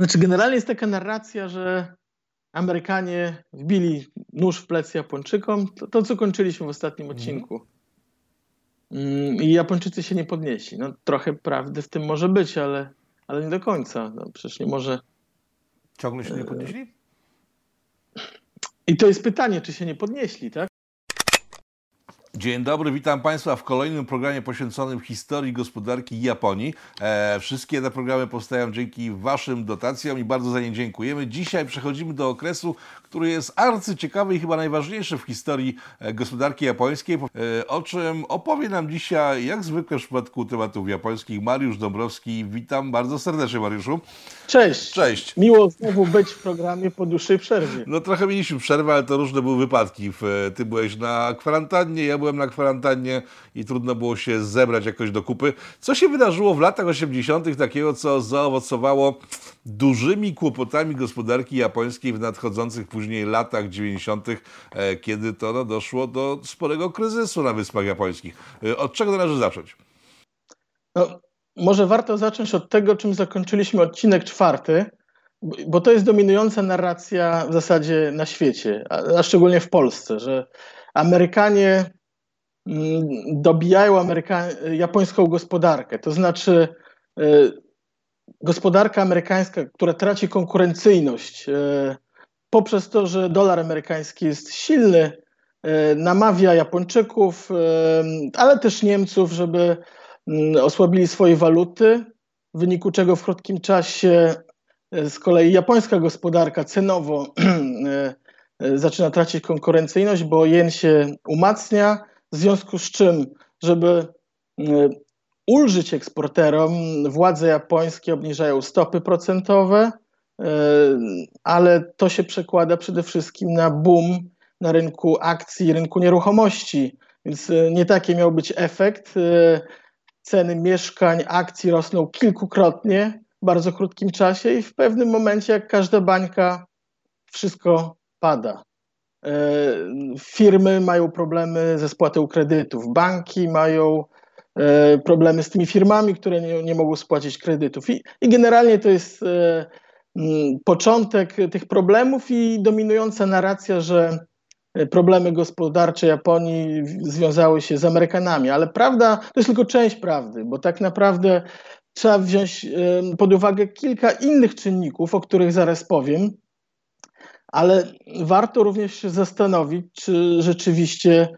Znaczy, generalnie jest taka narracja, że Amerykanie wbili nóż w plecy Japończykom. To, to co kończyliśmy w ostatnim mhm. odcinku. Mm, I Japończycy się nie podnieśli. No, trochę prawdy w tym może być, ale, ale nie do końca. No, przecież nie może. Ciągle się nie podnieśli? I to jest pytanie, czy się nie podnieśli, tak? Dzień dobry, witam Państwa w kolejnym programie poświęconym historii gospodarki Japonii. E, wszystkie te programy powstają dzięki Waszym dotacjom i bardzo za nie dziękujemy. Dzisiaj przechodzimy do okresu, który jest arcyciekawy i chyba najważniejszy w historii e, gospodarki japońskiej, e, o czym opowie nam dzisiaj, jak zwykle w przypadku tematów japońskich, Mariusz Dąbrowski. Witam bardzo serdecznie, Mariuszu. Cześć. Cześć. Miło znowu być w programie po dłuższej przerwie. No trochę mieliśmy przerwę, ale to różne były wypadki. Ty byłeś na kwarantannie, ja byłem na kwarantannie i trudno było się zebrać jakoś do kupy. Co się wydarzyło w latach 80. takiego, co zaowocowało dużymi kłopotami gospodarki japońskiej w nadchodzących później latach 90., e, kiedy to no, doszło do sporego kryzysu na Wyspach Japońskich. E, od czego należy zacząć? No, może warto zacząć od tego, czym zakończyliśmy odcinek czwarty, bo to jest dominująca narracja w zasadzie na świecie, a szczególnie w Polsce, że Amerykanie dobijają Ameryka japońską gospodarkę. To znaczy, y, gospodarka amerykańska, która traci konkurencyjność y, poprzez to, że dolar amerykański jest silny, y, namawia Japończyków, ale też Niemców, żeby osłabili swoje waluty, w wyniku czego w krótkim czasie z kolei japońska gospodarka cenowo zaczyna tracić konkurencyjność, bo jen się umacnia, w związku z czym, żeby e, ulżyć eksporterom, władze japońskie obniżają stopy procentowe, e, ale to się przekłada przede wszystkim na boom na rynku akcji, rynku nieruchomości. Więc nie taki miał być efekt. Ceny mieszkań, akcji rosną kilkukrotnie w bardzo krótkim czasie i w pewnym momencie, jak każda bańka, wszystko pada. E, firmy mają problemy ze spłatą kredytów, banki mają e, problemy z tymi firmami, które nie, nie mogą spłacić kredytów. I, I, generalnie to jest e, początek tych problemów i dominująca narracja, że problemy gospodarcze Japonii związały się z Amerykanami. Ale prawda to jest tylko część prawdy, bo tak naprawdę trzeba wziąć pod uwagę kilka innych czynników, o których zaraz powiem ale warto również się zastanowić, czy rzeczywiście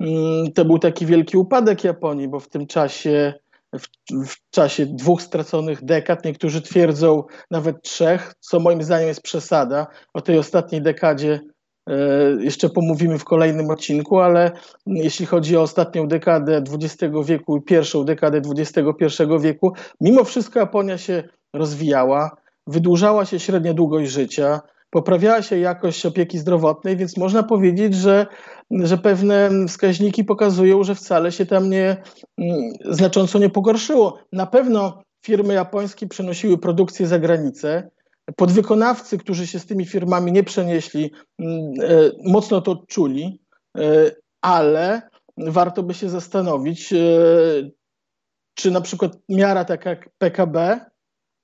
mm, to był taki wielki upadek Japonii, bo w tym czasie, w, w, czasie dwóch straconych dekad, niektórzy twierdzą nawet trzech, co moim zdaniem jest przesada. O tej ostatniej dekadzie e, jeszcze pomówimy w kolejnym odcinku, ale jeśli chodzi o ostatnią dekadę XX wieku i pierwszą dekadę XXI wieku, mimo wszystko Japonia się rozwijała, wydłużała się średnia długość życia, poprawiała się jakość opieki zdrowotnej, więc można powiedzieć, że, że pewne wskaźniki pokazują, że wcale się tam nie mm, znacząco nie pogorszyło. Na pewno firmy japońskie przenosiły produkcję za granicę. Podwykonawcy, którzy się z tymi firmami nie przenieśli, mm, e, mocno to odczuli, e, ale warto by się zastanowić, e, czy na przykład miara taka jak PKB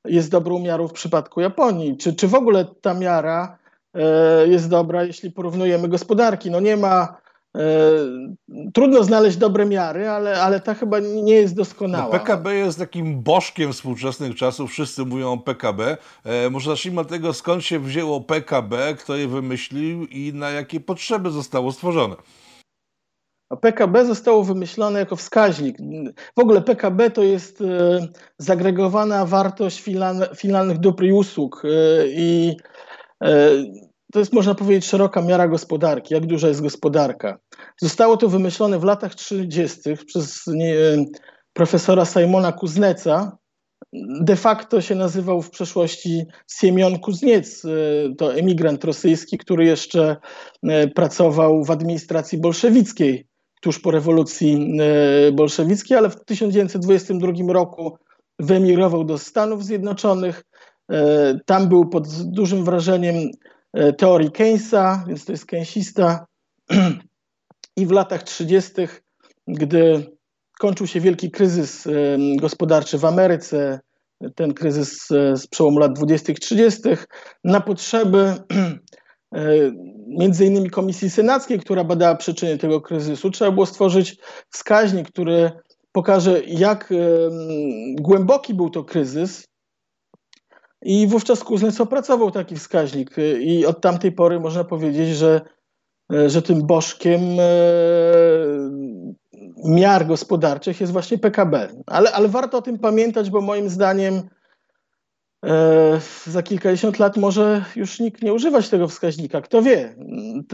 jest dobrą miarą w przypadku Japonii? Czy, czy w ogóle ta miara e, jest dobra, jeśli porównujemy gospodarki? No nie ma. E, trudno znaleźć dobre miary, ale, ale ta chyba nie jest doskonała. No, PKB jest takim bożkiem współczesnych czasów. Wszyscy mówią o PKB. E, może zacznijmy od tego, skąd się wzięło PKB, kto je wymyślił i na jakie potrzeby zostało stworzone. PKB zostało wymyślone jako wskaźnik. W ogóle PKB to jest e, zagregowana wartość finalnych dóbr i usług e, i e, to jest, można powiedzieć, szeroka miara gospodarki, jak duża jest gospodarka. Zostało to wymyślone w latach 30. przez profesora Simona Kuzneca. De facto się nazywał w przeszłości Siemion Kuzniec, to emigrant rosyjski, który jeszcze pracował w administracji bolszewickiej tuż po rewolucji e, bolszewickiej, ale w 1922 roku wyemigrował do Stanów Zjednoczonych. E, tam był pod dużym wrażeniem e, teorii Keynesa, więc to jest keynesista. I w latach 30., gdy kończył się wielki kryzys gospodarczy w Ameryce, ten kryzys z przełomu lat 20-30, na potrzeby między innymi Komisji Senackiej, która badała przyczyny tego kryzysu, trzeba było stworzyć wskaźnik, który pokaże, jak głęboki był to kryzys. I wówczas Kuznec opracował taki wskaźnik. I od tamtej pory można powiedzieć, że, że tym bożkiem miar gospodarczych jest właśnie PKB. Ale, ale warto o tym pamiętać, bo moim zdaniem e, za kilkadziesiąt lat może już nikt nie używać tego wskaźnika. Kto wie?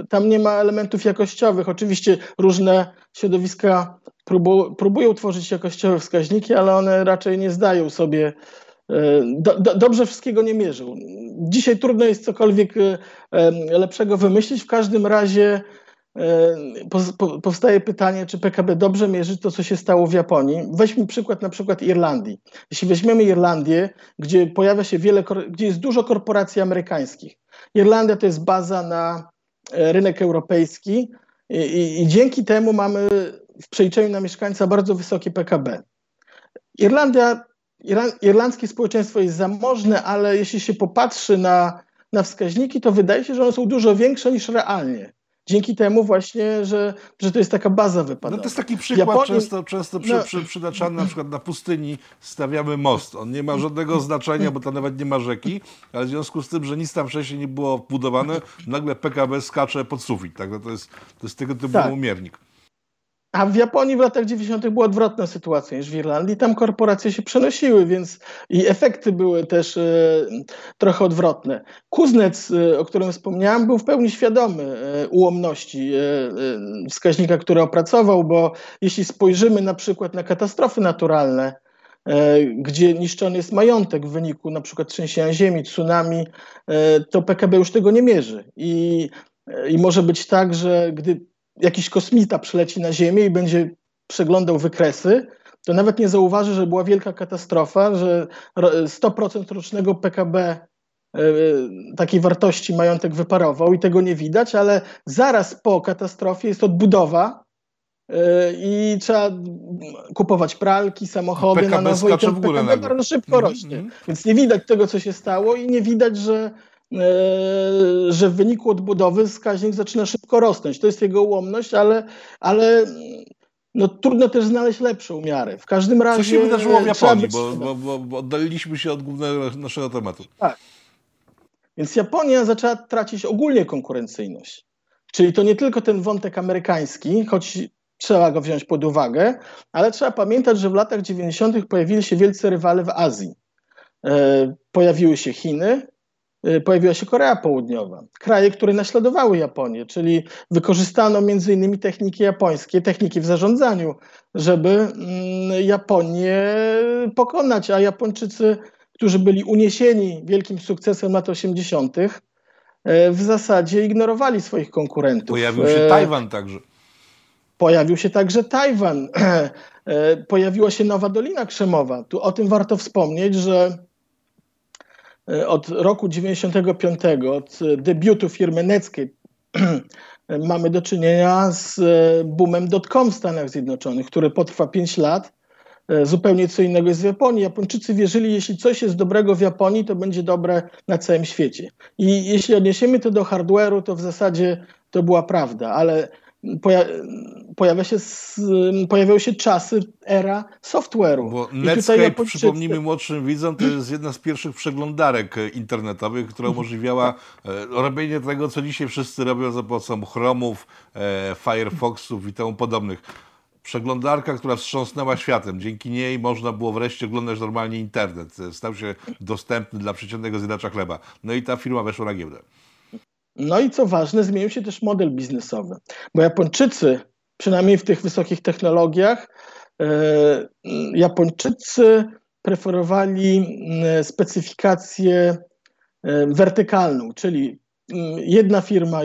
Tam nie ma elementów jakościowych. Oczywiście różne środowiska próbu, próbują tworzyć jakościowe wskaźniki, ale one raczej nie zdają sobie e, do, do, dobrze wszystkiego nie mierzą. Dzisiaj trudno jest cokolwiek e, lepszego wymyślić. W każdym razie E, powstaje pytanie, czy PKB dobrze mierzy to, co się stało w Japonii. Weźmy przykład na przykład Irlandii. Jeśli weźmiemy Irlandię, gdzie pojawia się wiele, gdzie jest dużo korporacji amerykańskich. Irlandia to jest baza na e, rynek europejski i, i, i dzięki temu mamy w przeliczeniu na mieszkańca bardzo wysokie PKB. Irlandia, irlandzkie społeczeństwo jest zamożne, ale jeśli się popatrzy na, na wskaźniki, to wydaje się, że one są dużo większe niż realnie dzięki temu właśnie, że, że to jest taka baza wypadkowa. No to jest taki przykład Japonii... często, często przy, no... przy, przytaczany na przykład na pustyni stawiamy most. On nie ma żadnego znaczenia, bo tam nawet nie ma rzeki, ale w związku z tym, że nic tam wcześniej nie było budowane, nagle PKB skacze pod sufit. Tak? No to, jest, to jest tego typu tak. umiernik. A w Japonii w latach 90. była odwrotna sytuacja niż w Irlandii. Tam korporacje się przenosiły, więc i efekty były też e, trochę odwrotne. Kuznec, e, o którym wspomniałem, był w pełni świadomy e, ułomności e, e, wskaźnika, który opracował, bo jeśli spojrzymy na przykład na katastrofy naturalne, e, gdzie niszczony jest majątek w wyniku na przykład trzęsienia ziemi, tsunami, to PKB już tego nie mierzy. I, i może być tak, że gdy jakiś kosmita przyleci na Ziemię i będzie przeglądał wykresy, to nawet nie zauważy, że była wielka katastrofa, że 100% rocznego PKB e, takiej wartości majątek wyparował i tego nie widać, ale zaraz po katastrofie jest odbudowa e, i trzeba kupować pralki, samochody PKB na nowo i ten w górę PKB bardzo szybko mm -hmm. rośnie. Więc nie widać tego, co się stało i nie widać, że że w wyniku odbudowy wskaźnik zaczyna szybko rosnąć. To jest jego ułomność, ale, ale no, trudno też znaleźć lepszą miarę. W każdym razie. Co się wydarzyło w Japonii, bo, bo, bo, bo oddaliliśmy się od głównego naszego tematu. Tak. Więc Japonia zaczęła tracić ogólnie konkurencyjność. Czyli to nie tylko ten wątek amerykański, choć trzeba go wziąć pod uwagę, ale trzeba pamiętać, że w latach 90. pojawili się wielcy rywale w Azji. E, pojawiły się Chiny, pojawiła się Korea Południowa. Kraje, które naśladowały Japonię, czyli wykorzystano między innymi techniki japońskie, techniki w zarządzaniu, żeby mm, Japonię pokonać, a Japończycy, którzy byli uniesieni wielkim sukcesem lat 80., y, w zasadzie ignorowali swoich konkurentów. Pojawił się y, Tajwan także. Pojawił się także Tajwan. Pojawiła się nowa Dolina Krzemowa. Tu o tym warto wspomnieć, że E, od roku 95, od debiutu firmy Netscape, mamy do czynienia z e, boomem dotcom w Stanach Zjednoczonych, który potrwa 5 lat. E, zupełnie co innego jest w Japonii. Japończycy wierzyli, jeśli coś jest dobrego w Japonii, to będzie dobre na całym świecie. I jeśli odniesiemy to do hardware'u, to w zasadzie to była prawda, ale pojawia się, pojawiały się czasy, era software'u. Bo Netscape, Japończycy... przypomnijmy młodszym widzom, to jest jedna z pierwszych przeglądarek internetowych, która umożliwiała e, robienie tego, co dzisiaj wszyscy robią za pomocą Chromów, e, Firefoxów i temu podobnych. Przeglądarka, która wstrząsnęła światem. Dzięki niej można było wreszcie oglądać normalnie internet. Stał się dostępny dla przeciętnego zjadacza chleba. No i ta firma weszła na giełdę. No i co ważne, zmienił się też model biznesowy, bo Japończycy, przynajmniej w tych wysokich technologiach, e, Japończycy preferowali e, specyfikację e, wertykalną, czyli jedna firma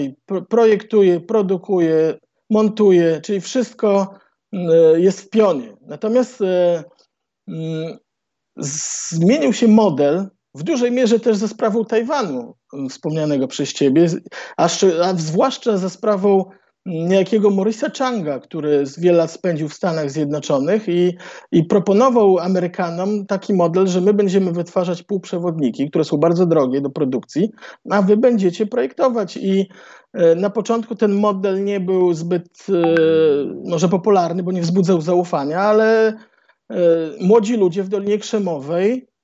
projektuje, produkuje, montuje, czyli wszystko jest w pionie. Natomiast zmienił się model w dużej mierze też ze sprawą Tajwanu wspomnianego przez ciebie, a, a zwłaszcza za sprawą niejakiego Morisa Changa, który z wiele lat spędził w Stanach Zjednoczonych i, i proponował Amerykanom taki model, że my będziemy wytwarzać półprzewodniki, które są bardzo drogie do produkcji, a wy będziecie projektować. I e, na początku ten model nie był zbyt e, może popularny, bo nie wzbudzał zaufania, ale e, młodzi ludzie w Dolinie Krzemowej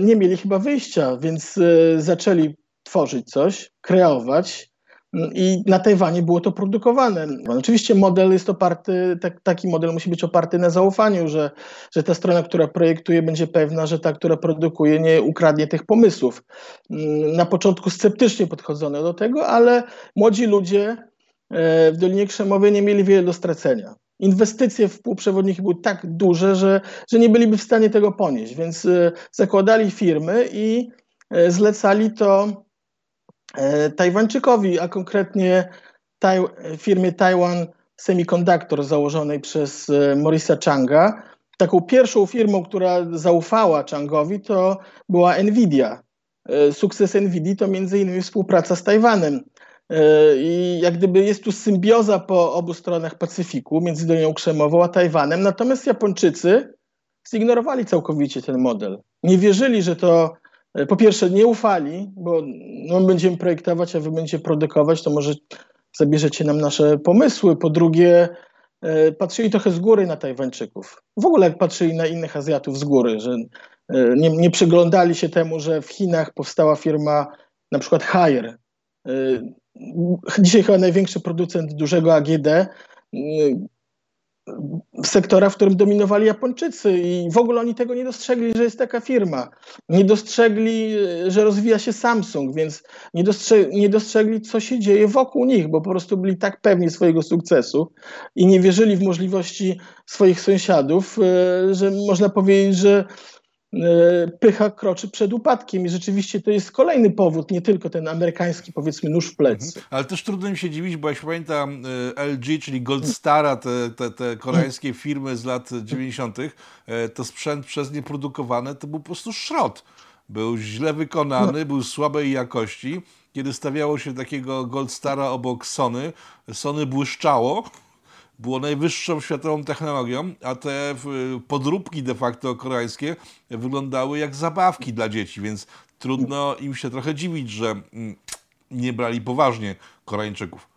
nie mieli chyba wyjścia, więc zaczęli tworzyć coś, kreować i na Tajwanie było to produkowane. Oczywiście model jest oparty, tak, taki model musi być oparty na zaufaniu, że, że ta strona, która projektuje, będzie pewna, że ta, która produkuje, nie ukradnie tych pomysłów. Na początku sceptycznie podchodzono do tego, ale młodzi ludzie e, w Dolinie Krzemowej nie mieli wiele do stracenia. Inwestycje w półprzewodniki były tak duże, że, że nie byliby w stanie tego ponieść, więc e, zakładali firmy i e, zlecali to E, Tajwańczykowi, a konkretnie taj, firmie Taiwan Semiconductor założonej przez Morisa Changa. Taką pierwszą firmą, która zaufała Changowi, to była Nvidia. Sukces Nvidia to między innymi współpraca z Tajwanem. I jak gdyby jest tu symbioza po obu stronach Pacyfiku, między Doliną Krzemową a Tajwanem. Natomiast Japończycy zignorowali całkowicie ten model. Nie wierzyli, że to E, po pierwsze nie ufali, bo no, my będziemy projektować, a wy będziecie produkować, to może zabierzecie nam nasze pomysły. Po drugie, e, patrzyli trochę z góry na Tajwańczyków. W ogóle patrzyli na innych Azjatów z góry, że e, nie, nie przyglądali się temu, że w Chinach powstała firma na przykład Haier. Dzisiaj chyba największy producent dużego AGD sektora, w którym dominowali Japończycy i w ogóle oni tego nie dostrzegli, że jest taka firma. Nie dostrzegli, że rozwija się Samsung, więc nie, dostrze nie dostrzegli, co się dzieje wokół nich, bo po prostu byli tak pewni swojego sukcesu i nie wierzyli w możliwości swoich sąsiadów, e, że można powiedzieć, że pycha kroczy przed upadkiem i rzeczywiście to jest kolejny powód, nie tylko ten amerykański powiedzmy nóż w plecy. Mhm. Ale też trudno mi się dziwić, bo ja się pamiętam e, LG, czyli Gold Stara, te, te, te koreańskie firmy z lat 90., e, to sprzęt przez nie produkowany to był po prostu szrot. Był źle wykonany, no. był słabej jakości. Kiedy stawiało się takiego Gold Stara obok Sony, Sony błyszczało, było najwyższą światową technologią, a te podróbki de facto koreańskie wyglądały jak zabawki dla dzieci, więc trudno im się trochę dziwić, że mm, nie brali poważnie Koreańczyków.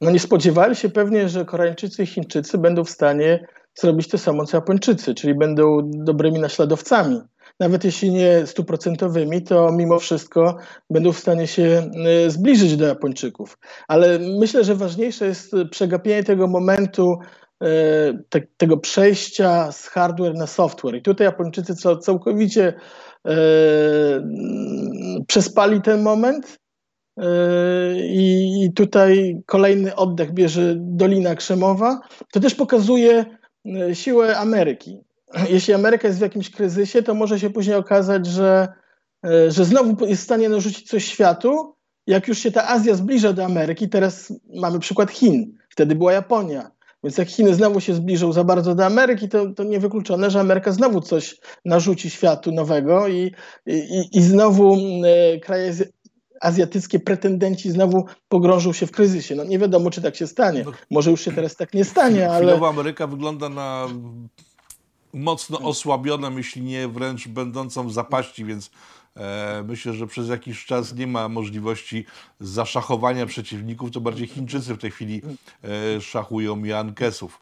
No nie spodziewali się pewnie, że Koreańczycy i Chińczycy będą w stanie zrobić to samo co Japończycy, czyli będą dobrymi naśladowcami nawet jeśli nie stuprocentowymi, to mimo wszystko będą w stanie się y, zbliżyć do Japończyków. Ale myślę, że ważniejsze jest przegapienie tego momentu, y, te, tego przejścia z hardware na software. I tutaj Japończycy całkowicie y, przespali ten moment. I tutaj kolejny oddech bierze Dolina Krzemowa. To też pokazuje siłę Ameryki jeśli Ameryka jest w jakimś kryzysie, to może się później okazać, że, e, że znowu jest w stanie narzucić coś światu. Jak już się ta Azja zbliża do Ameryki, teraz mamy przykład Chin, wtedy była Japonia. Więc jak Chiny znowu się zbliżą za bardzo do Ameryki, to, to niewykluczone, że Ameryka znowu coś narzuci światu nowego i, i, i znowu e, kraje azjatyckie pretendenci znowu pogrążą się w kryzysie. No nie wiadomo, czy tak się stanie. No, Może już się teraz tak nie stanie, ale... Chwilowo Ameryka wygląda na mocno osłabioną, jeśli nie wręcz będącą w zapaści, więc e, myślę, że przez jakiś czas nie ma możliwości zaszachowania przeciwników, to bardziej Chińczycy w tej chwili e, szachują Jankesów.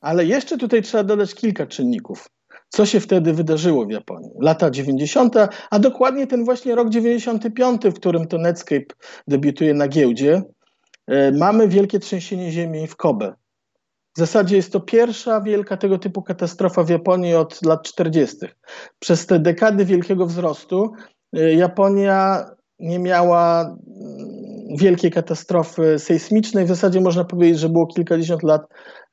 Ale jeszcze tutaj trzeba dodać kilka czynników. Co się wtedy wydarzyło w Japonii? Lata 90., a dokładnie ten właśnie rok 95, w którym to Netscape debiutuje na giełdzie. E, mamy wielkie trzęsienie ziemi w Kobe. W zasadzie jest to pierwsza wielka tego typu katastrofa w Japonii od lat 40. Przez te dekady wielkiego wzrostu y, Japonia nie miała mm, wielkiej katastrofy sejsmicznej. W zasadzie można powiedzieć, że było kilkadziesiąt lat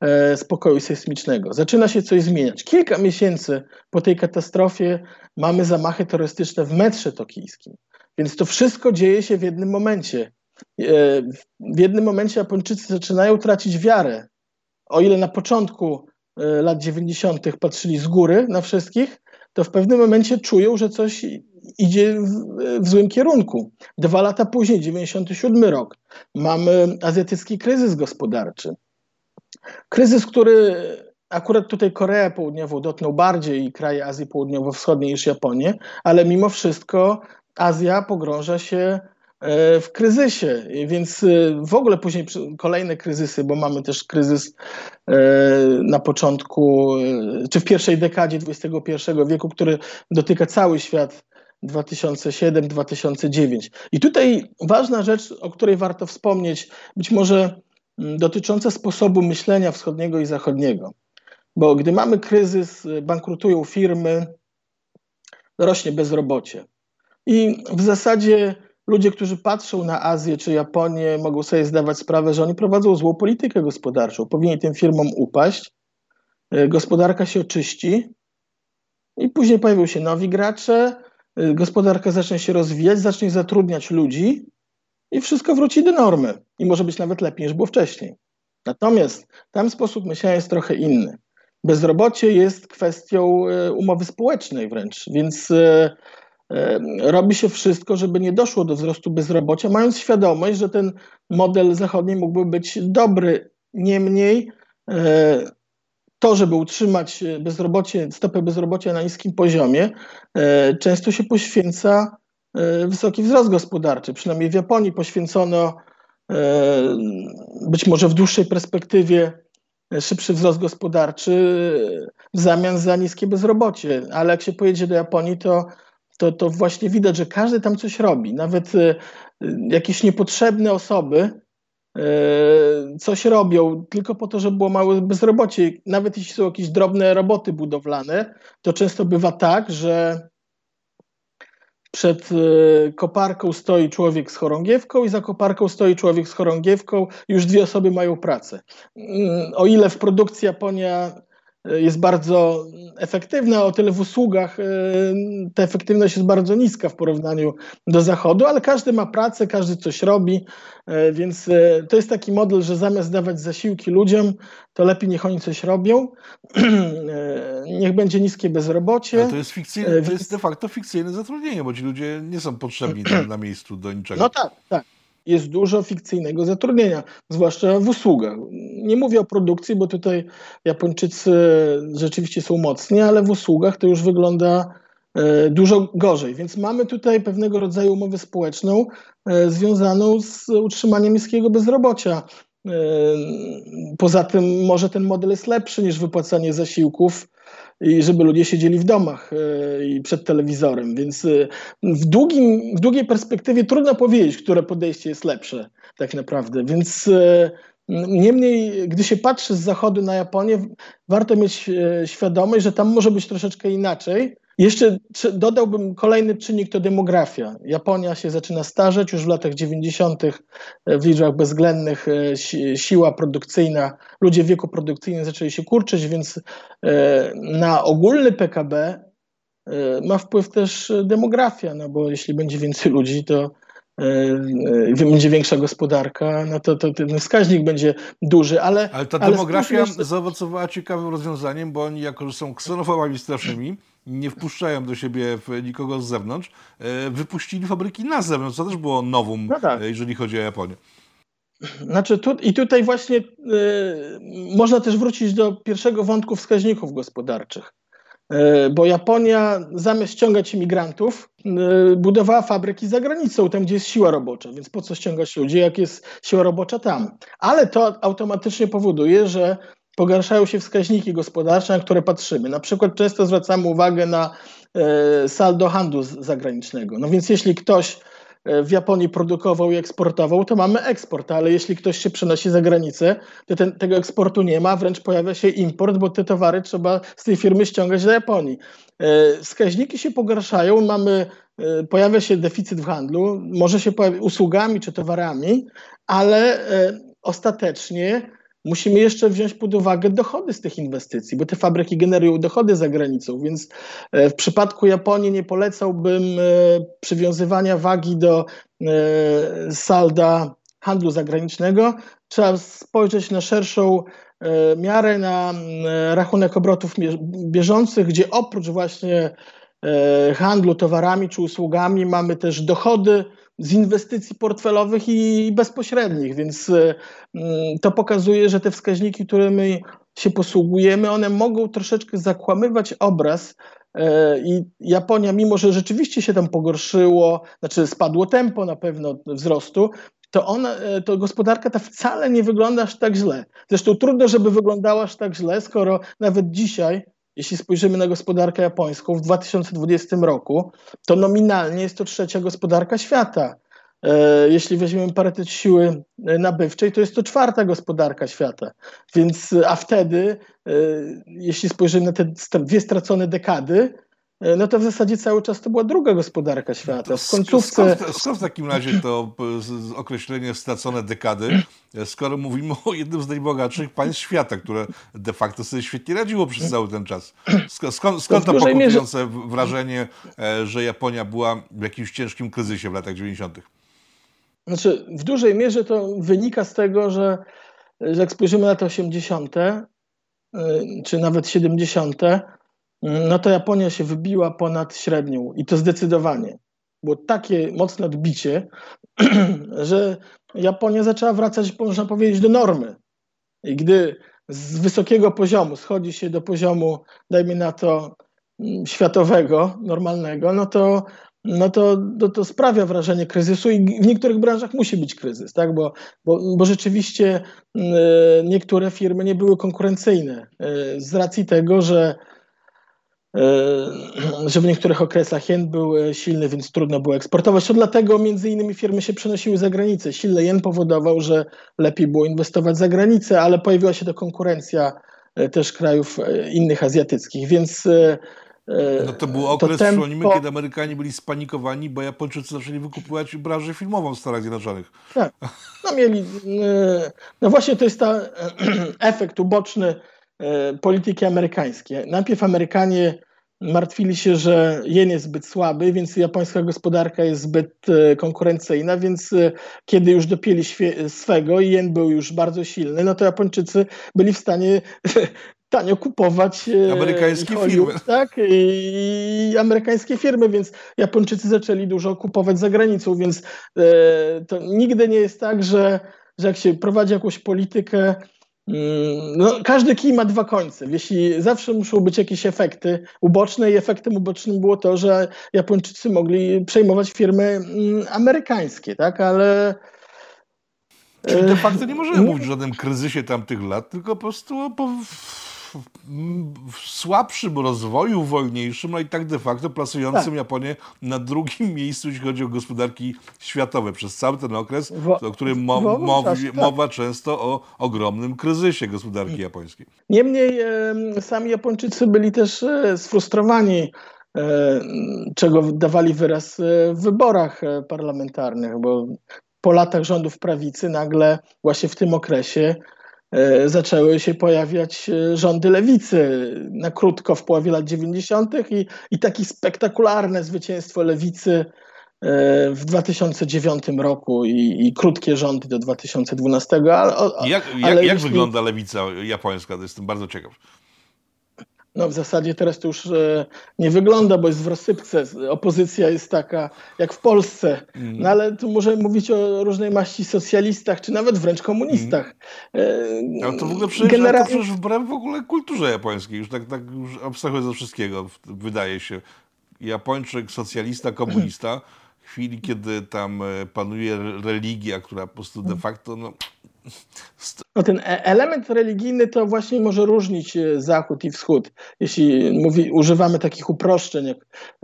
e, spokoju sejsmicznego. Zaczyna się coś zmieniać. Kilka miesięcy po tej katastrofie mamy zamachy terrorystyczne w metrze tokijskim. Więc to wszystko dzieje się w jednym momencie. E, w jednym momencie Japończycy zaczynają tracić wiarę o ile na początku e, lat 90. patrzyli z góry na wszystkich, to w pewnym momencie czują, że coś idzie w, w złym kierunku. Dwa lata później, 97 rok, mamy azjatycki kryzys gospodarczy. Kryzys, który akurat tutaj Koreę Południową dotknął bardziej i kraje Azji Południowo-Wschodniej niż Japonię, ale mimo wszystko Azja pogrąża się w kryzysie, więc e, w ogóle później kolejne kryzysy, bo mamy też kryzys e, na początku, czy w pierwszej dekadzie XXI wieku, który dotyka cały świat 2007-2009. I tutaj ważna rzecz, o której warto wspomnieć, być może dotycząca sposobu myślenia wschodniego i zachodniego. Bo gdy mamy kryzys, bankrutują firmy, rośnie bezrobocie. I w zasadzie ludzie, którzy patrzą na Azję czy Japonię, mogą sobie zdawać sprawę, że oni prowadzą złą politykę gospodarczą. Powinien tym firmom upaść, e, gospodarka się oczyści i później pojawią się nowi gracze, e, gospodarka zacznie się rozwijać, zacznie zatrudniać ludzi i wszystko wróci do normy. I może być nawet lepiej niż było wcześniej. Natomiast tam sposób myślenia jest trochę inny. Bezrobocie jest kwestią e, umowy społecznej wręcz, więc robi się wszystko, żeby nie doszło do wzrostu bezrobocia, mając świadomość, że ten model zachodni mógłby być dobry. Niemniej to, żeby utrzymać bezrobocie, stopę bezrobocia na niskim poziomie, często się poświęca wysoki wzrost gospodarczy. Przynajmniej w Japonii poświęcono być może w dłuższej perspektywie szybszy wzrost gospodarczy w zamian za niskie bezrobocie. Ale jak się pojedzie do Japonii, to, to, to właśnie widać, że każdy tam coś robi. Nawet e, jakieś niepotrzebne osoby e, coś robią tylko po to, żeby było małe bezrobocie. Nawet jeśli są jakieś drobne roboty budowlane, to często bywa tak, że przed e, koparką stoi człowiek z chorągiewką i za koparką stoi człowiek z chorągiewką. Już dwie osoby mają pracę. Mm, o ile w produkcji Japonia jest bardzo efektywna, o tyle w usługach e, ta efektywność jest bardzo niska w porównaniu do zachodu, ale każdy ma pracę, każdy coś robi, więc to jest taki model, że zamiast dawać zasiłki ludziom, to lepiej niech oni coś robią, niech będzie niskie bezrobocie. Ale to jest, fikcyjne, to jest de facto fikcyjne zatrudnienie, bo ci ludzie nie są potrzebni tam na miejscu do niczego. No tak, tak. Jest dużo fikcyjnego zatrudnienia, zwłaszcza w usługach. Nie mówię o produkcji, bo tutaj Japończycy rzeczywiście są mocni, ale w usługach to już wygląda e, dużo gorzej. Więc mamy tutaj pewnego rodzaju umowę społeczną e, związaną z utrzymaniem niskiego bezrobocia. Poza tym może ten model jest lepszy niż wypłacanie zasiłków i żeby ludzie siedzieli w domach e, i przed telewizorem. Więc e, w, długim, w długiej perspektywie trudno powiedzieć, które podejście jest lepsze tak naprawdę. Więc e, Niemniej, gdy się patrzy z zachodu na Japonię, warto mieć świadomość, że tam może być troszeczkę inaczej. Jeszcze dodałbym kolejny czynnik to demografia. Japonia się zaczyna starzeć, już w latach 90. E, w liczbach bezwzględnych e, siła produkcyjna, ludzie w wieku produkcyjnym zaczęli się kurczyć, więc e, na ogólny PKB ma wpływ też demografia, no bo jeśli będzie więcej ludzi, to będzie większa gospodarka, no to, to ten wskaźnik będzie duży, ale... Ale ta demografia ale zaowocowała ciekawym rozwiązaniem, bo oni jako, że są ksenofobami strasznymi, nie wpuszczają do siebie nikogo z zewnątrz, e, wypuścili fabryki na zewnątrz, co też było nowum, no tak. E, jeżeli chodzi o Japonię. Znaczy tu, i tutaj właśnie y, można też wrócić do pierwszego wątku wskaźników gospodarczych. Y, bo Japonia zamiast ściągać imigrantów, y, budowała fabryki za granicą, tam gdzie jest siła robocza. Więc po co ściągać ludzi, jak jest siła robocza tam? Ale to automatycznie powoduje, że pogarszają się wskaźniki gospodarcze, na które patrzymy. Na przykład często zwracamy uwagę na e, saldo handlu zagranicznego. No więc jeśli ktoś e, w Japonii produkował i eksportował, to mamy eksport, ale jeśli ktoś się przenosi za granicę, to ten, tego eksportu nie ma, wręcz pojawia się import, bo te towary trzeba z tej firmy ściągać do Japonii. E, wskaźniki się pogarszają, mamy, pojawia się deficyt w handlu, może się pojawić usługami czy towarami, ale ostatecznie musimy jeszcze wziąć pod uwagę dochody z tych inwestycji, bo te fabryki generują dochody za granicą, więc e, w przypadku Japonii nie polecałbym e, przywiązywania wagi do e, salda handlu zagranicznego. Trzeba spojrzeć na szerszą miarę, na rachunek obrotów bieżących, gdzie oprócz właśnie handlu towarami czy usługami, mamy też dochody z inwestycji portfelowych i bezpośrednich, więc to pokazuje, że te wskaźniki, którymi się posługujemy, one mogą troszeczkę zakłamywać obraz E, I Japonia, mimo że rzeczywiście się tam pogorszyło, znaczy spadło tempo na pewno wzrostu, to, ona, e, to gospodarka ta wcale nie wygląda aż tak źle. Zresztą trudno, żeby wyglądała aż tak źle, skoro nawet dzisiaj, jeśli spojrzymy na gospodarkę japońską w 2020 roku, to nominalnie jest to trzecia gospodarka świata. E, jeśli weźmiemy parytet siły e, nabywczej, to jest to czwarta gospodarka świata. Więc, a wtedy, e, jeśli spojrzymy na te dwie stracone dekady, no to w zasadzie cały czas to była druga gospodarka świata. W końcówce... Skąd, skąd w takim razie to określenie stracone dekady, skoro mówimy o jednym z najbogatszych państw świata, które de facto sobie świetnie radziło przez cały ten czas? Skąd, skąd, skąd to pokutujące mierze... wrażenie, że Japonia była w jakimś ciężkim kryzysie w latach 90.? Znaczy, w dużej mierze to wynika z tego, że, że jak spojrzymy na te 80., y, czy nawet 70., y, no to Japonia się wybiła ponad średnią i to zdecydowanie. Było takie mocne odbicie, że Japonia zaczęła wracać, można powiedzieć, do normy. I gdy z wysokiego poziomu schodzi się do poziomu, dajmy na to, mm, światowego, normalnego, no to no to, to, to, sprawia wrażenie kryzysu i w niektórych branżach musi być kryzys, tak? bo, bo, bo rzeczywiście y, niektóre firmy nie były konkurencyjne y, z racji tego, że, że w niektórych okresach jen był silny, więc trudno było eksportować. To dlatego między innymi firmy się przenosiły za granicę. Silny jen powodował, że lepiej było inwestować za granicę, ale pojawiła się to konkurencja też krajów innych azjatyckich, więc E, no to był okres, to tempo... kiedy Amerykanie byli spanikowani, bo Japończycy zaczęli wykupywać branżę filmową w Stanach Zjednoczonych. Tak. No mieli, e, no właśnie to jest ta efekt uboczny e, polityki amerykańskiej. Najpierw Amerykanie martwili się, że jen jest zbyt słaby, więc japońska gospodarka jest zbyt konkurencyjna, więc kiedy już dopięli swego i jen był już bardzo silny, no to Japończycy byli w stanie tanio kupować e, amerykańskie Hollywood, firmy. Tak, i, amerykańskie firmy, więc Japończycy zaczęli dużo kupować za granicą, więc e, to nigdy nie jest tak, że, że jak się prowadzi jakąś politykę, no, każdy kij ma dwa końce. Jeśli zawsze muszą być jakieś efekty uboczne i efektem ubocznym było to, że Japończycy mogli przejmować firmy mm, amerykańskie, tak, ale Czyli de facto nie możemy mówić o żadnym kryzysie tamtych lat, tylko po prostu o w słabszym rozwoju, wolniejszym, a i tak de facto plasującym tak. Japonię na drugim miejscu, jeśli chodzi o gospodarki światowe przez cały ten okres, o którym mo tak. mowa często o ogromnym kryzysie gospodarki japońskiej. Niemniej e, sami Japończycy byli też e, sfrustrowani e, czego dawali wyraz w wyborach parlamentarnych, bo po latach rządów prawicy nagle właśnie w tym okresie E, zaczęły się pojawiać e, rządy lewicy na krótko w połowie lat 90. i, i takie spektakularne zwycięstwo lewicy e, w 2009 roku i, i krótkie rządy do 2012. Ale, jak, jak, ale jak wygląda lewica japońska? To jestem bardzo ciekaw. No w zasadzie teraz to już e, nie wygląda, bo jest w rozsypce. Opozycja jest taka jak w Polsce. Mm. No ale tu możemy mówić o różnej maści socjalistach, czy nawet wręcz komunistach. Mm. Ale to w ogóle przecież, Generalnie... to przecież wbrew w ogóle kulturze japońskiej. Już tak, tak już abstrahując ze wszystkiego, wydaje się. Japończyk, socjalista, komunista, w chwili, kiedy tam e, panuje religia, która po prostu de facto no, no ten e- element religijny to właśnie może różnić e, Zachód i Wschód. Jeśli mówi, używamy takich uproszczeń jak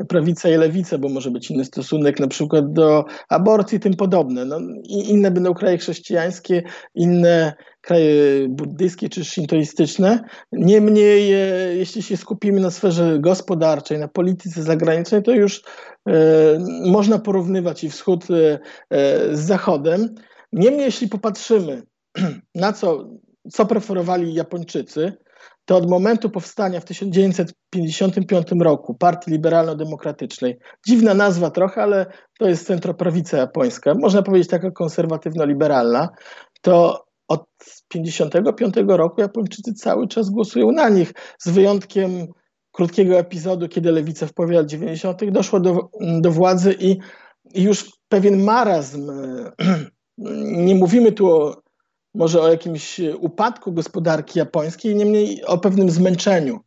prawica i lewica, bo może być inny stosunek na przykład do aborcji i tym podobne. No, inne będą kraje chrześcijańskie, inne kraje buddyjskie czy szintoistyczne. Niemniej, e, jeśli się skupimy na sferze gospodarczej, na polityce zagranicznej, to już można porównywać i Wschód z Zachodem. Niemniej, jeśli popatrzymy na co, co preferowali Japończycy, to od momentu powstania w 1955 roku Partii Liberalno-Demokratycznej, dziwna nazwa trochę, ale to jest centroprawica japońska, można powiedzieć taka konserwatywno-liberalna, to od 1955 roku Japończycy cały czas głosują na nich, z wyjątkiem krótkiego epizodu, kiedy lewica w połowie lat 90. doszła do, do władzy i, i już pewien marazm, nie mówimy tu o, może o jakimś upadku gospodarki japońskiej, niemniej o pewnym zmęczeniu.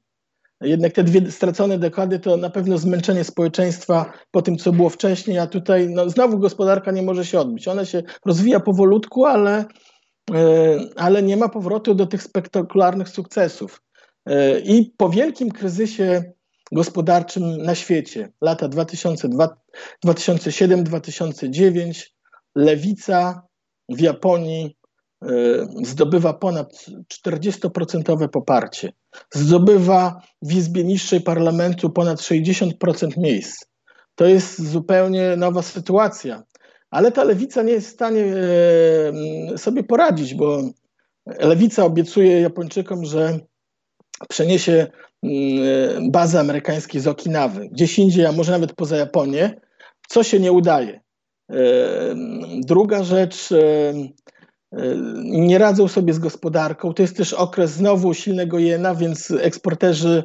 Jednak te dwie stracone dekady to na pewno zmęczenie społeczeństwa po tym, co było wcześniej, a tutaj no, znowu gospodarka nie może się odbić. Ona się rozwija powolutku, ale, e, ale nie ma powrotu do tych spektakularnych sukcesów. E, I po wielkim kryzysie gospodarczym na świecie, lata 2007-2009, lewica w Japonii e, zdobywa ponad 40% poparcie. Zdobywa w Izbie Niższej Parlamentu ponad 60% miejsc. To jest zupełnie nowa sytuacja. Ale ta lewica nie jest w stanie e, sobie poradzić, bo lewica obiecuje Japończykom, że przeniesie mm, bazę amerykańską z Okinawy, gdzieś indziej, a może nawet poza Japonię, co się nie udaje. E, druga rzecz, nie radzą sobie z gospodarką. To jest też okres znowu silnego jena, więc eksporterzy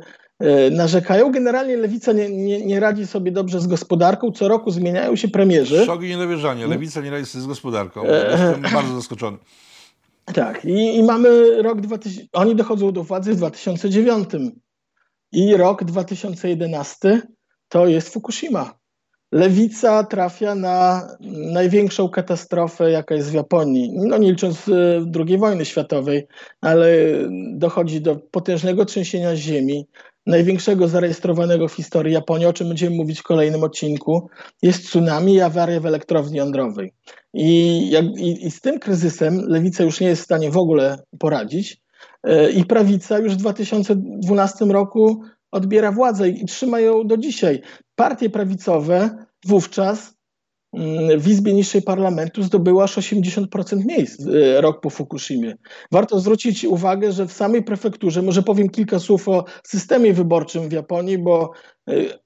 narzekają. Generalnie lewica nie, nie, nie, radzi sobie dobrze z gospodarką. Co roku zmieniają się premierzy. Szok i niedowierzanie. Lewica nie radzi sobie z gospodarką. Jestem bardzo zaskoczony. Tak, i, i mamy rok 2000, oni dochodzą do władzy w 2009 i rok 2011 to jest Fukushima. Lewica trafia na największą katastrofę, jaka jest w Japonii. No nie licząc e, II wojny światowej, ale dochodzi do potężnego trzęsienia ziemi, największego zarejestrowanego w historii Japonii, o czym będziemy mówić w kolejnym odcinku, jest tsunami i awaria w elektrowni jądrowej. I, jak, i, I, z tym kryzysem lewica już nie jest w stanie w ogóle poradzić. E, I prawica już w 2012 roku odbiera władzę i, trzyma ją do dzisiaj. Partie prawicowe wówczas mm, w Izbie Niższej Parlamentu zdobyła aż 80% miejsc e, rok po Fukushimie. Warto zwrócić uwagę, że w samej prefekturze, może powiem kilka słów o systemie wyborczym w Japonii, bo Y,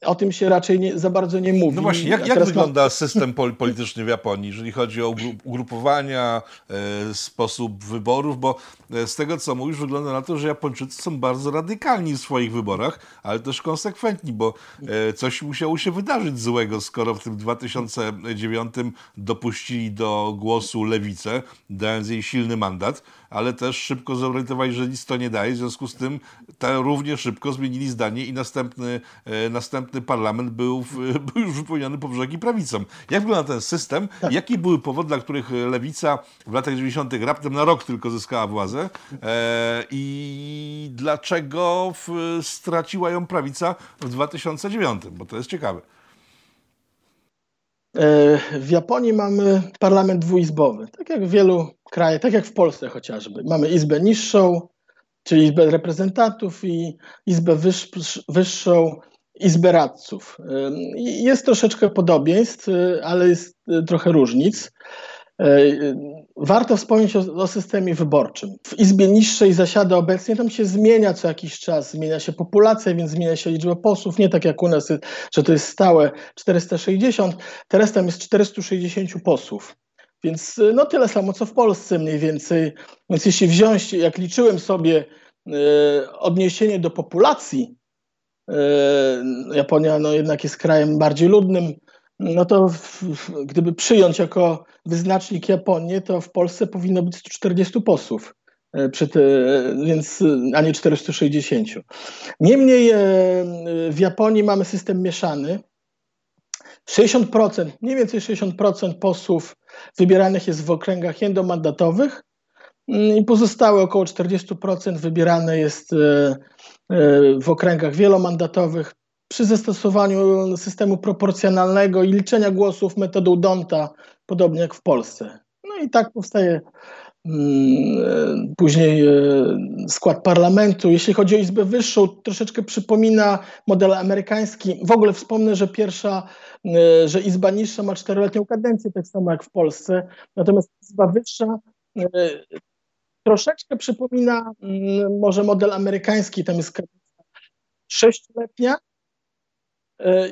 o tym się raczej nie, za bardzo nie mówi. No właśnie, jak, jak wygląda system polityczny w Japonii, jeżeli chodzi o ugrupowania, e, sposób wyborów? Bo e, z tego, co mówisz, wygląda na to, że Japończycy są bardzo radykalni w swoich wyborach, ale też konsekwentni, bo e, coś musiało się wydarzyć złego, skoro w tym 2009 dopuścili do głosu lewicę, dając jej silny mandat ale też szybko zorientowali, że nic to nie daje. W związku z tym równie szybko zmienili zdanie i następny, e, następny parlament był, w, był już wypełniony po brzegi prawicą. Jak wygląda ten system? Tak. Jakie były powody, dla których lewica w latach 90. raptem na rok tylko zyskała władzę? E, I dlaczego w, straciła ją prawica w 2009? Bo to jest ciekawe. E, w Japonii mamy parlament dwuizbowy, tak jak w wielu krajach, tak jak w Polsce chociażby. Mamy izbę niższą, czyli izbę reprezentantów i izbę wyższą, izbę radców. E, jest troszeczkę podobieństw, e, ale jest trochę różnic. E, warto wspomnieć o, o, systemie wyborczym. W Izbie Niższej zasiada obecnie, tam się zmienia co jakiś czas, zmienia się populacja, więc zmienia się liczba posłów, nie tak jak u nas, że to jest stałe 460, teraz tam jest 460 posłów. Więc no tyle samo co w Polsce mniej więcej. Więc jeśli wziąć, jak liczyłem sobie e, odniesienie do populacji, e, Japonia no jednak jest krajem bardziej ludnym, no to w, gdyby przyjąć jako wyznacznik Japonię, to w Polsce powinno być 140 posłów. E, przy te, więc, a nie 460. Niemniej e, w Japonii mamy system mieszany. 60%, mniej więcej 60% posłów wybieranych jest w okręgach jednomandatowych mm, i pozostałe około 40% wybierane jest e, w okręgach wielomandatowych przy zastosowaniu systemu proporcjonalnego i liczenia głosów metodą Donta, podobnie jak w Polsce. No i tak powstaje mm, później e, skład parlamentu. Jeśli chodzi o Izbę Wyższą, troszeczkę przypomina model amerykański. W ogóle wspomnę, że pierwsza, e, że Izba Niższa ma czteroletnią kadencję, tak samo jak w Polsce. Natomiast Izba Wyższa e, troszeczkę przypomina mm, może model amerykański, tam jest kadencja sześcioletnia, E,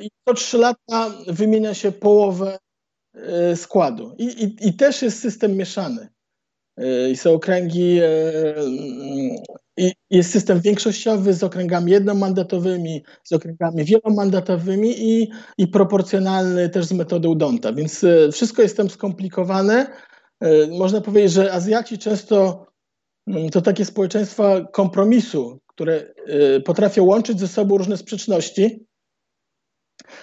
i co trzy lata wymienia się połowę e, składu. I, i, I, też jest system mieszany. i są okręgi, i jest system większościowy z okręgami jednomandatowymi, z okręgami wielomandatowymi i, i proporcjonalny też z metodą Donta, więc wszystko jest tam skomplikowane. Można powiedzieć, że Azjaci często mm, to takie społeczeństwa kompromisu, które potrafią łączyć ze sobą różne sprzeczności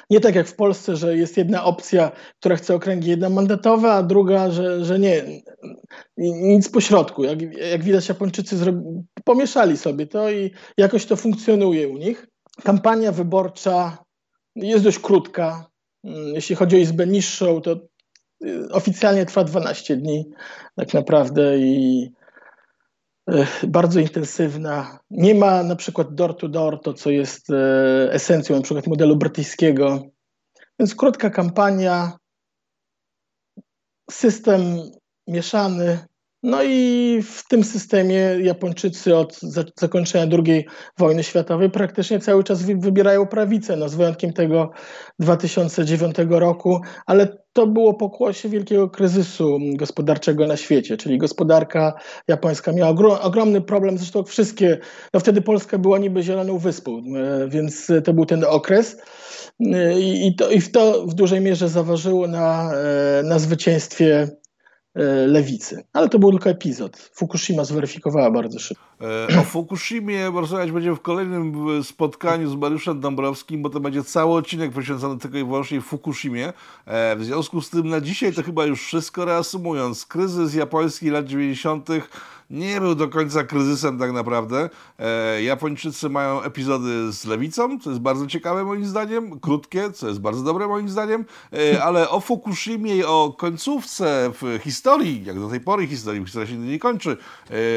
nie tak jak w Polsce, że jest jedna opcja, która chce okręgi jednomandatowe, a druga, że, że nie. Nic pośrodku. Jak, jak widać, Japończycy pomieszali sobie to i jakoś to funkcjonuje u nich. Kampania wyborcza jest dość krótka. Jeśli chodzi o Izbę Niższą, to y, oficjalnie trwa 12 dni tak naprawdę i bardzo intensywna. Nie ma na przykład door to door, to co jest e, esencją na przykład modelu brytyjskiego. Więc krótka kampania, system mieszany, no i w tym systemie Japończycy od zakończenia II wojny światowej praktycznie cały czas wybierają prawicę, no z wyjątkiem tego 2009 roku, ale to było pokłosie wielkiego kryzysu gospodarczego na świecie, czyli gospodarka japońska miała ogromny problem, zresztą wszystkie, no wtedy Polska była niby zieloną wyspą, e, więc to był ten okres e, i to, i to w dużej mierze zaważyło na, e, na zwycięstwie lewicy. Ale to był tylko epizod. Fukushima zweryfikowała bardzo szybko. E, o Fukushimie rozmawiać będziemy w kolejnym spotkaniu z Mariuszem Dąbrowskim, bo to będzie cały odcinek poświęcony tylko i wyłącznie Fukushimie. E, w związku z tym na dzisiaj to chyba już wszystko reasumując. Kryzys japoński lat 90 nie był do końca kryzysem tak naprawdę. E, Japończycy mają epizody z lewicą, co jest bardzo ciekawe moim zdaniem, krótkie, co jest bardzo dobre moim zdaniem, ale o Fukushimie i o końcówce w historii, jak do tej pory historii, historia się nie kończy,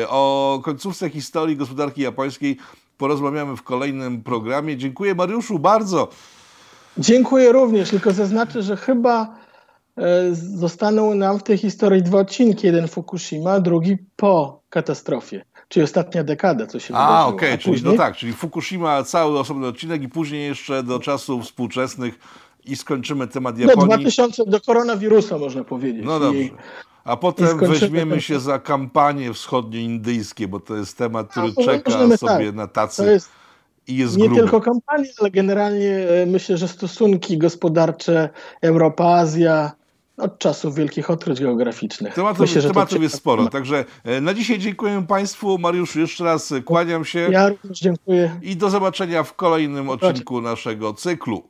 o końcówce historii gospodarki japońskiej porozmawiamy w kolejnym programie. Dziękuję Mariuszu bardzo. Dziękuję również, tylko zaznaczę, że chyba E, zostaną nam w tej historii dwa odcinki. Jeden Fukushima, drugi po katastrofie. Czyli ostatnia dekada, co się A, okej, okay, czyli no tak, czyli Fukushima cały osobny odcinek i później jeszcze do czasów współczesnych i skończymy temat no, Japonii. No 2000 do koronawirusa można powiedzieć. No dobrze. A potem weźmiemy się za kampanie wschodnioindyjskie, bo to jest temat, który A, czeka sobie tak. na tacy. Jest i jest Nie gruby. tylko kampanie, ale generalnie e, myślę, że stosunki gospodarcze Europa-Azja, od czasów wielkich odkryć geograficznych. Tematów, Myślę, że tematów jest sporo. Także e, na dzisiaj dziękuję Państwu. Mariusz, jeszcze raz kłaniam się. Ja również dziękuję. I do zobaczenia w kolejnym odcinku naszego cyklu.